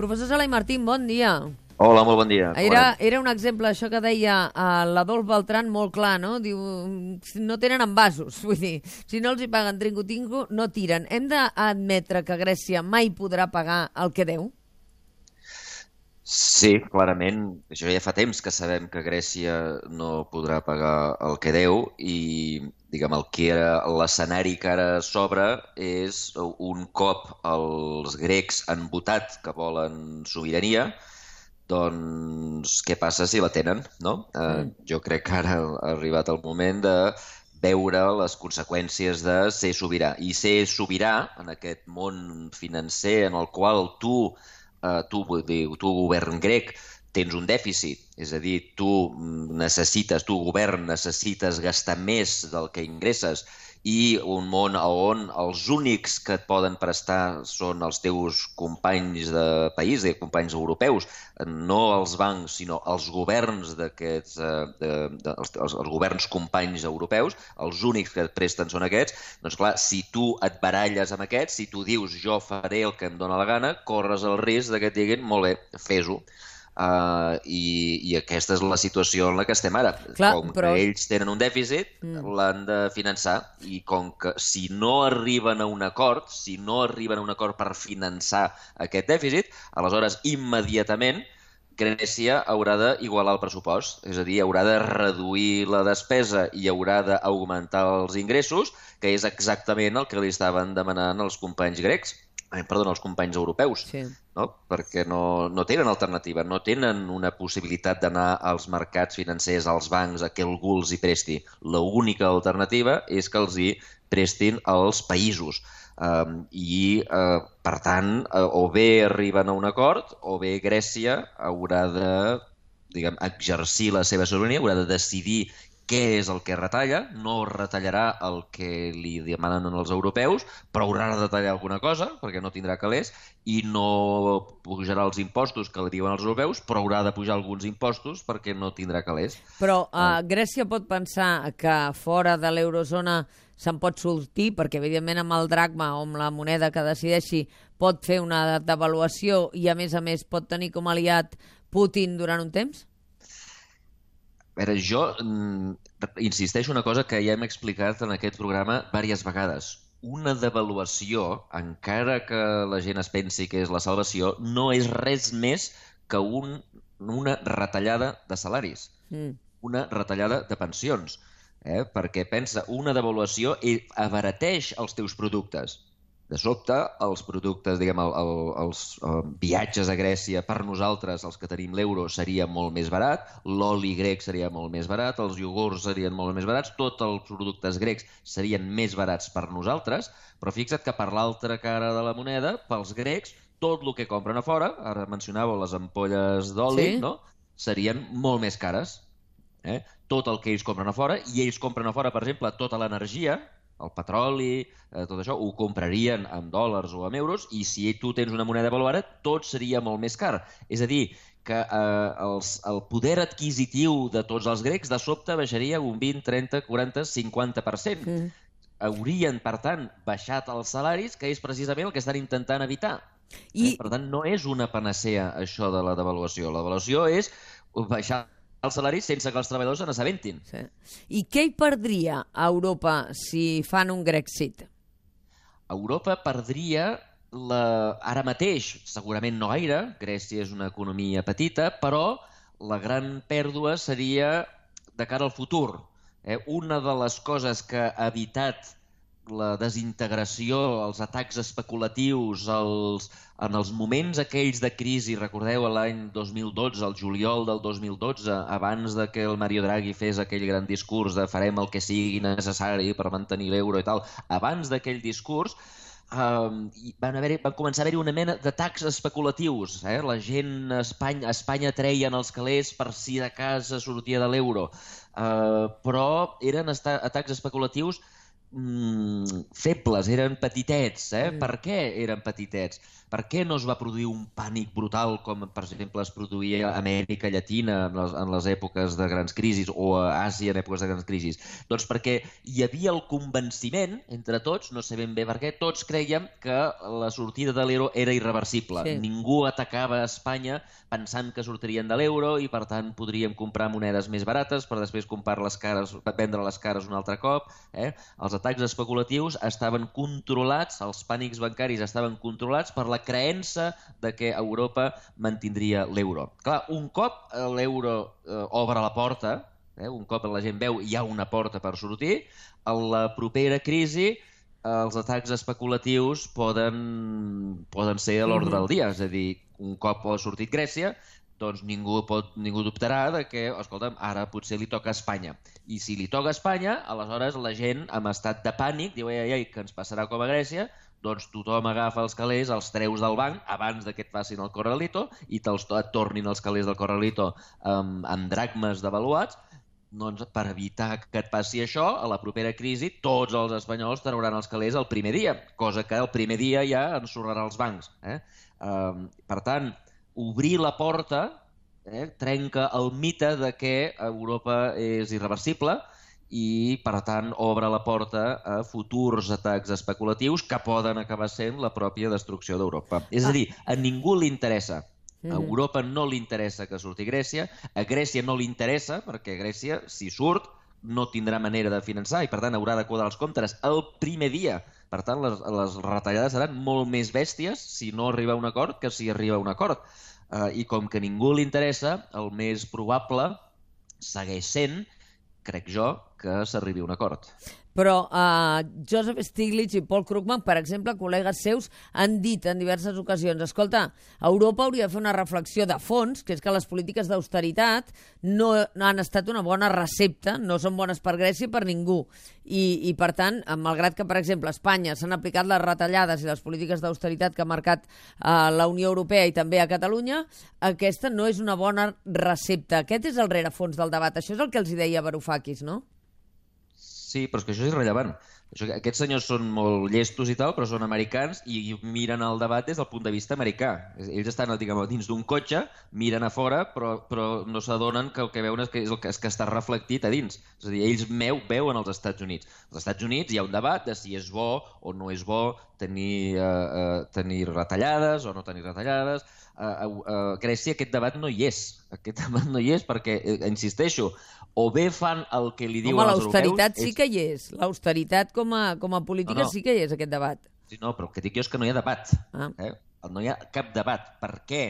Professor Sala i Martín, bon dia. Hola, molt bon dia. Era, era un exemple, això que deia uh, l'Adolf Beltran, molt clar, no? Diu, no tenen envasos, vull dir, si no els hi paguen trinco-tinco, no tiren. Hem d'admetre que Grècia mai podrà pagar el que deu? Sí, clarament. Això ja fa temps que sabem que Grècia no podrà pagar el que deu i diguem, el que era l'escenari que ara s'obre és un cop els grecs han votat que volen sobirania, doncs què passa si la tenen, no? Eh, mm. jo crec que ara ha arribat el moment de veure les conseqüències de ser sobirà. I ser sobirà en aquest món financer en el qual tu, eh, tu, dir, tu govern grec, tens un dèficit, és a dir, tu necessites, tu govern necessites gastar més del que ingresses i un món on els únics que et poden prestar són els teus companys de país, de companys europeus, no els bancs, sinó els governs d'aquests, eh, de, els, els governs companys europeus, els únics que et presten són aquests, doncs clar, si tu et baralles amb aquests, si tu dius jo faré el que em dóna la gana, corres el risc de que et diguin, molt bé, fes-ho. Uh, i, i aquesta és la situació en la que estem ara. Clar, com però... que ells tenen un dèficit, mm. l'han de finançar i com que si no arriben a un acord, si no arriben a un acord per finançar aquest dèficit, aleshores immediatament Grècia haurà d'igualar el pressupost, és a dir, haurà de reduir la despesa i haurà d'augmentar els ingressos, que és exactament el que li estaven demanant els companys grecs eh, perdona, els companys europeus, sí. No? perquè no, no tenen alternativa, no tenen una possibilitat d'anar als mercats financers, als bancs, a que algú els hi presti. L'única alternativa és que els hi prestin als països. Um, I, uh, per tant, uh, o bé arriben a un acord, o bé Grècia haurà de diguem, exercir la seva sobirania, haurà de decidir què és el que retalla, no retallarà el que li demanen els europeus, però haurà de retallar alguna cosa, perquè no tindrà calés, i no pujarà els impostos que li diuen els europeus, però haurà de pujar alguns impostos perquè no tindrà calés. Però uh, Grècia pot pensar que fora de l'eurozona se'n pot sortir, perquè evidentment amb el dracma o amb la moneda que decideixi pot fer una devaluació i a més a més pot tenir com aliat Putin durant un temps? Veure, jo mm, insisteixo una cosa que ja hem explicat en aquest programa diverses vegades. Una devaluació, encara que la gent es pensi que és la salvació, no és res més que un, una retallada de salaris, mm. una retallada de pensions. Eh? Perquè pensa, una devaluació abarateix els teus productes de sobte, els productes, diguem, el, el, els uh, viatges a Grècia per nosaltres, els que tenim l'euro, seria molt més barat, l'oli grec seria molt més barat, els iogurts serien molt més barats, tots els productes grecs serien més barats per nosaltres, però fixa't que per l'altra cara de la moneda, pels grecs, tot el que compren a fora, ara mencionàveu les ampolles d'oli, sí? no? serien molt més cares. Eh? Tot el que ells compren a fora, i ells compren a fora, per exemple, tota l'energia, el petroli, eh, tot això, ho comprarien en dòlars o en euros i si tu tens una moneda valuada, tot seria molt més car. És a dir, que eh, els, el poder adquisitiu de tots els grecs de sobte baixaria un 20, 30, 40, 50%. Mm. Haurien, per tant, baixat els salaris, que és precisament el que estan intentant evitar. I... Eh? Per tant, no és una panacea això de la devaluació. La devaluació és baixar els salaris sense que els treballadors se n'assabentin. Sí. I què hi perdria a Europa si fan un Grexit? Europa perdria la... ara mateix, segurament no gaire, Grècia és una economia petita, però la gran pèrdua seria de cara al futur. Eh? Una de les coses que ha evitat la desintegració, els atacs especulatius, els, en els moments aquells de crisi, recordeu l'any 2012, el juliol del 2012, abans de que el Mario Draghi fes aquell gran discurs de farem el que sigui necessari per mantenir l'euro i tal, abans d'aquell discurs, Um, van, haver van començar a haver-hi una mena d'atacs especulatius. Eh? La gent a Espanya, a Espanya treien els calés per si de casa sortia de l'euro. Uh, però eren atacs especulatius mm, febles, eren petitets. Eh? Mm. Per què eren petitets? Per què no es va produir un pànic brutal com, per exemple, es produïa a Amèrica Llatina en les, en les èpoques de grans crisis o a Àsia en èpoques de grans crisis? Doncs perquè hi havia el convenciment entre tots, no sé ben bé per què, tots creiem que la sortida de l'euro era irreversible. Sí. Ningú atacava Espanya pensant que sortirien de l'euro i, per tant, podríem comprar monedes més barates per després comprar les cares, vendre les cares un altre cop. Eh? Els atacs especulatius estaven controlats, els pànics bancaris estaven controlats per la creença de que Europa mantindria l'euro. Clar, un cop l'euro eh, obre la porta, eh, un cop la gent veu hi ha una porta per sortir, a la propera crisi els atacs especulatius poden, poden ser a l'ordre del dia. És a dir, un cop ha sortit Grècia, doncs ningú, pot, ningú dubtarà de que, escolta'm, ara potser li toca a Espanya. I si li toca a Espanya, aleshores la gent, amb estat de pànic, diu, ai, ai, ai, que ens passarà com a Grècia, doncs tothom agafa els calés, els treus del banc abans que et facin el corralito i te'ls et tornin els calés del corralito amb, amb dracmes devaluats, doncs per evitar que et passi això, a la propera crisi tots els espanyols trauran els calés el primer dia, cosa que el primer dia ja ensorrarà els bancs. Eh? Um, per tant, obrir la porta eh, trenca el mite de que Europa és irreversible i, per tant, obre la porta a futurs atacs especulatius que poden acabar sent la pròpia destrucció d'Europa. És a dir, a ningú li interessa a Europa no li interessa que surti Grècia, a Grècia no li interessa, perquè Grècia, si surt, no tindrà manera de finançar i, per tant, haurà de quadrar els comptes el primer dia. Per tant, les, les retallades seran molt més bèsties si no arriba a un acord que si arriba a un acord. Uh, I com que ningú li interessa, el més probable segueix sent, crec jo, que s'arribi a un acord. Però uh, Joseph Stiglitz i Paul Krugman, per exemple, col·legues seus, han dit en diverses ocasions escolta, Europa hauria de fer una reflexió de fons, que és que les polítiques d'austeritat no, han estat una bona recepta, no són bones per Grècia per ningú. I, i per tant, malgrat que, per exemple, a Espanya s'han aplicat les retallades i les polítiques d'austeritat que ha marcat uh, la Unió Europea i també a Catalunya, aquesta no és una bona recepta. Aquest és el rerefons del debat. Això és el que els deia Varoufakis, no? Sí, però és que això és irrellevant. Això, aquests senyors són molt llestos i tal, però són americans i miren el debat des del punt de vista americà. Ells estan diguem, dins d'un cotxe, miren a fora, però, però no s'adonen que el que veuen és que, és el que, és que està reflectit a dins. És a dir, ells meu, veuen els Estats Units. Als Estats Units hi ha un debat de si és bo o no és bo tenir, uh, uh, tenir retallades o no tenir retallades. A, a, a Grècia aquest debat no hi és. Aquest debat no hi és perquè, eh, insisteixo, o bé fan el que li diuen Home, els europeus... l'austeritat sí que hi és. L'austeritat com, a, com a política no, no. sí que hi és, aquest debat. Sí, no, però el que dic jo és que no hi ha debat. Ah. Eh? No hi ha cap debat. Per què?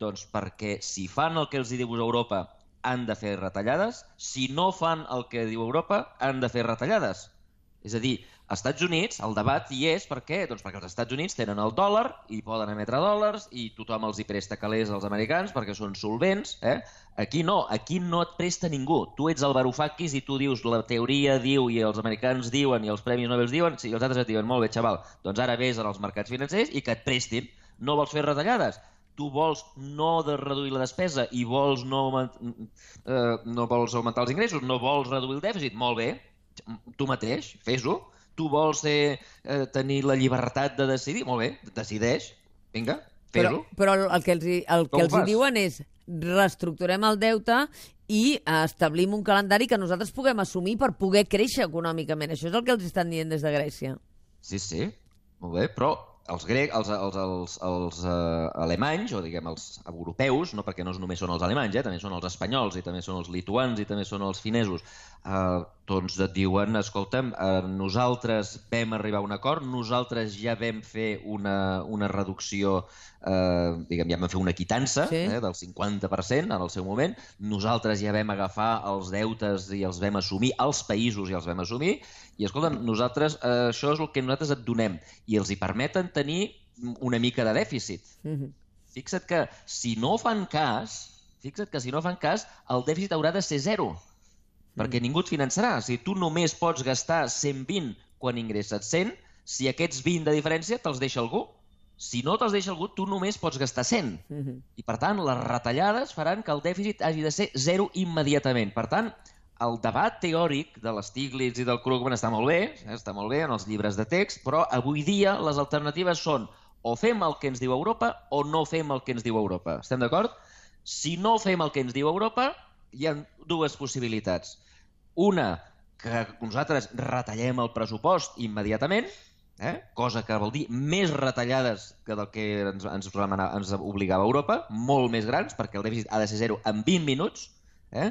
Doncs perquè si fan el que els diu Europa han de fer retallades, si no fan el que diu Europa han de fer retallades. És a dir, als Estats Units el debat hi és per què? Doncs perquè els Estats Units tenen el dòlar i poden emetre dòlars i tothom els hi presta calés als americans perquè són solvents. Eh? Aquí no, aquí no et presta ningú. Tu ets el Varoufakis i tu dius la teoria diu i els americans diuen i els premis Nobel diuen i els altres et diuen molt bé, xaval, doncs ara vés als mercats financers i que et prestin. No vols fer retallades? tu vols no de reduir la despesa i vols no, eh, no vols augmentar els ingressos, no vols reduir el dèficit, molt bé, tu mateix, fes-ho, tu vols ser, eh, tenir la llibertat de decidir, molt bé, decideix, vinga, fer-ho. Però, però el que els, el que els diuen és reestructurem el deute i establim un calendari que nosaltres puguem assumir per poder créixer econòmicament. Això és el que els estan dient des de Grècia. Sí, sí, molt bé, però els grecs, els, els, els, els uh, alemanys, o diguem els europeus, no perquè no només són els alemanys, eh, també són els espanyols i també són els lituans i també són els finesos, uh, doncs et diuen, escolta'm, uh, nosaltres vam arribar a un acord, nosaltres ja vam fer una, una reducció, uh, diguem, ja vam fer una quitança sí. eh, del 50% en el seu moment, nosaltres ja vam agafar els deutes i els vam assumir, els països i els vam assumir, i escolta'm, nosaltres, uh, això és el que nosaltres et donem, i els hi permeten tenir una mica de dèficit. Mm -hmm. Fixa't que si no fan cas, fixa't que si no fan cas, el dèficit haurà de ser zero perquè ningú et finançarà. O sigui, tu només pots gastar 120 quan ingresses 100, si aquests 20 de diferència te'ls deixa algú. Si no te'ls deixa algú, tu només pots gastar 100. Mm -hmm. I, per tant, les retallades faran que el dèficit hagi de ser zero immediatament. Per tant, el debat teòric de l'Stiglitz i del Krugman està molt bé, eh, està molt bé en els llibres de text, però avui dia les alternatives són O fem el que ens diu Europa o no fem el que ens diu Europa. Estem d'acord? Si no fem el que ens diu Europa, hi ha dues possibilitats. Una, que nosaltres retallem el pressupost immediatament, eh? cosa que vol dir més retallades que del que ens, ens, remenava, ens obligava Europa, molt més grans, perquè el dèficit ha de ser zero en 20 minuts, Eh?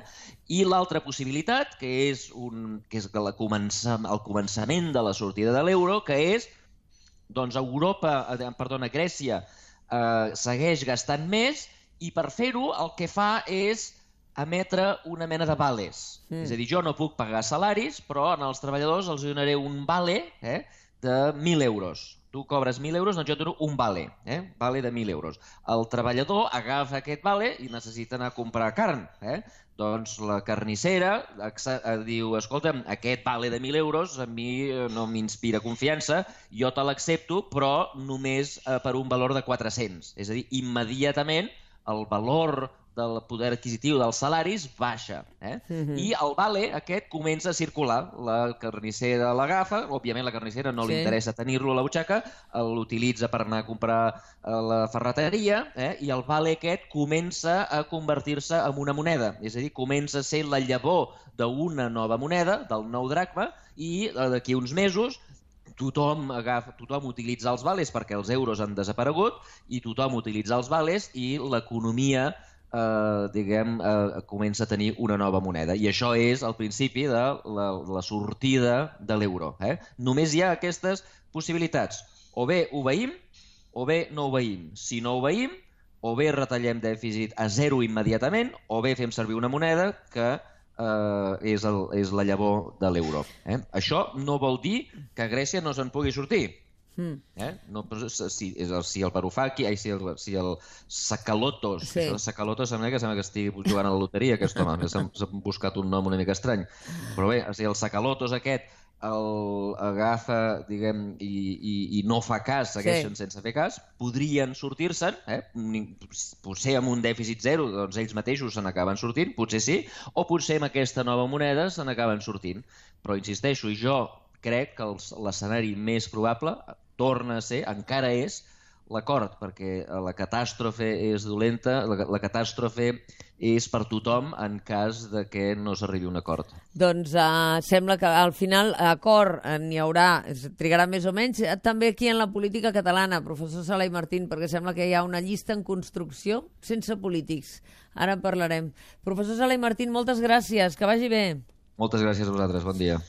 I l'altra possibilitat, que és, un, que és la comença, el començament de la sortida de l'euro, que és doncs Europa, eh, perdona, Grècia eh, segueix gastant més i per fer-ho el que fa és emetre una mena de vales. Mm. És a dir, jo no puc pagar salaris, però als treballadors els donaré un vale eh, de 1.000 euros. Tu cobres 1.000 euros, doncs jo et dono un vale, eh? vale de 1.000 euros. El treballador agafa aquest vale i necessita anar a comprar carn. Eh? Doncs la carnissera diu, escolta'm, aquest vale de 1.000 euros a mi eh, no m'inspira confiança, jo te l'accepto, però només eh, per un valor de 400. És a dir, immediatament el valor del poder adquisitiu dels salaris baixa. Eh? Uh mhm. -huh. I el vale aquest comença a circular. La carnissera l'agafa, òbviament la carnissera no sí. li interessa tenir-lo a la butxaca, l'utilitza per anar a comprar a la ferreteria eh? i el vale aquest comença a convertir-se en una moneda. És a dir, comença a ser la llavor d'una nova moneda, del nou dracma, i eh, d'aquí uns mesos tothom, agafa, tothom utilitza els vales perquè els euros han desaparegut i tothom utilitza els vales i l'economia eh, diguem, eh, comença a tenir una nova moneda. I això és el principi de la, la sortida de l'euro. Eh? Només hi ha aquestes possibilitats. O bé obeïm o bé no obeïm. Si no obeïm, o bé retallem dèficit a zero immediatament, o bé fem servir una moneda que eh, és, el, és la llavor de l'euro. Eh? Això no vol dir que Grècia no se'n pugui sortir. Mm. Eh? No, si, és el, si el Parufaki, ai, si el, si el Sacalotos, sí. el Sacalotos sembla que sembla que estigui jugant a la loteria, aquest home, s'ha buscat un nom una mica estrany. Però bé, o sigui, el Sacalotos aquest el agafa, diguem, i, i, i no fa cas, segueixen sí. sense fer cas, podrien sortir-se'n, eh? potser amb un dèficit zero, doncs ells mateixos se n'acaben sortint, potser sí, o potser amb aquesta nova moneda se n'acaben sortint. Però insisteixo, jo crec que l'escenari més probable torna a ser, encara és, l'acord, perquè la catàstrofe és dolenta, la, la catàstrofe és per tothom en cas de que no s'arribi un acord. Doncs uh, sembla que al final acord n'hi haurà, trigarà més o menys, eh, també aquí en la política catalana, professor Sala i Martín, perquè sembla que hi ha una llista en construcció sense polítics. Ara en parlarem. Professor Sala i Martín, moltes gràcies, que vagi bé. Moltes gràcies a vosaltres, bon dia.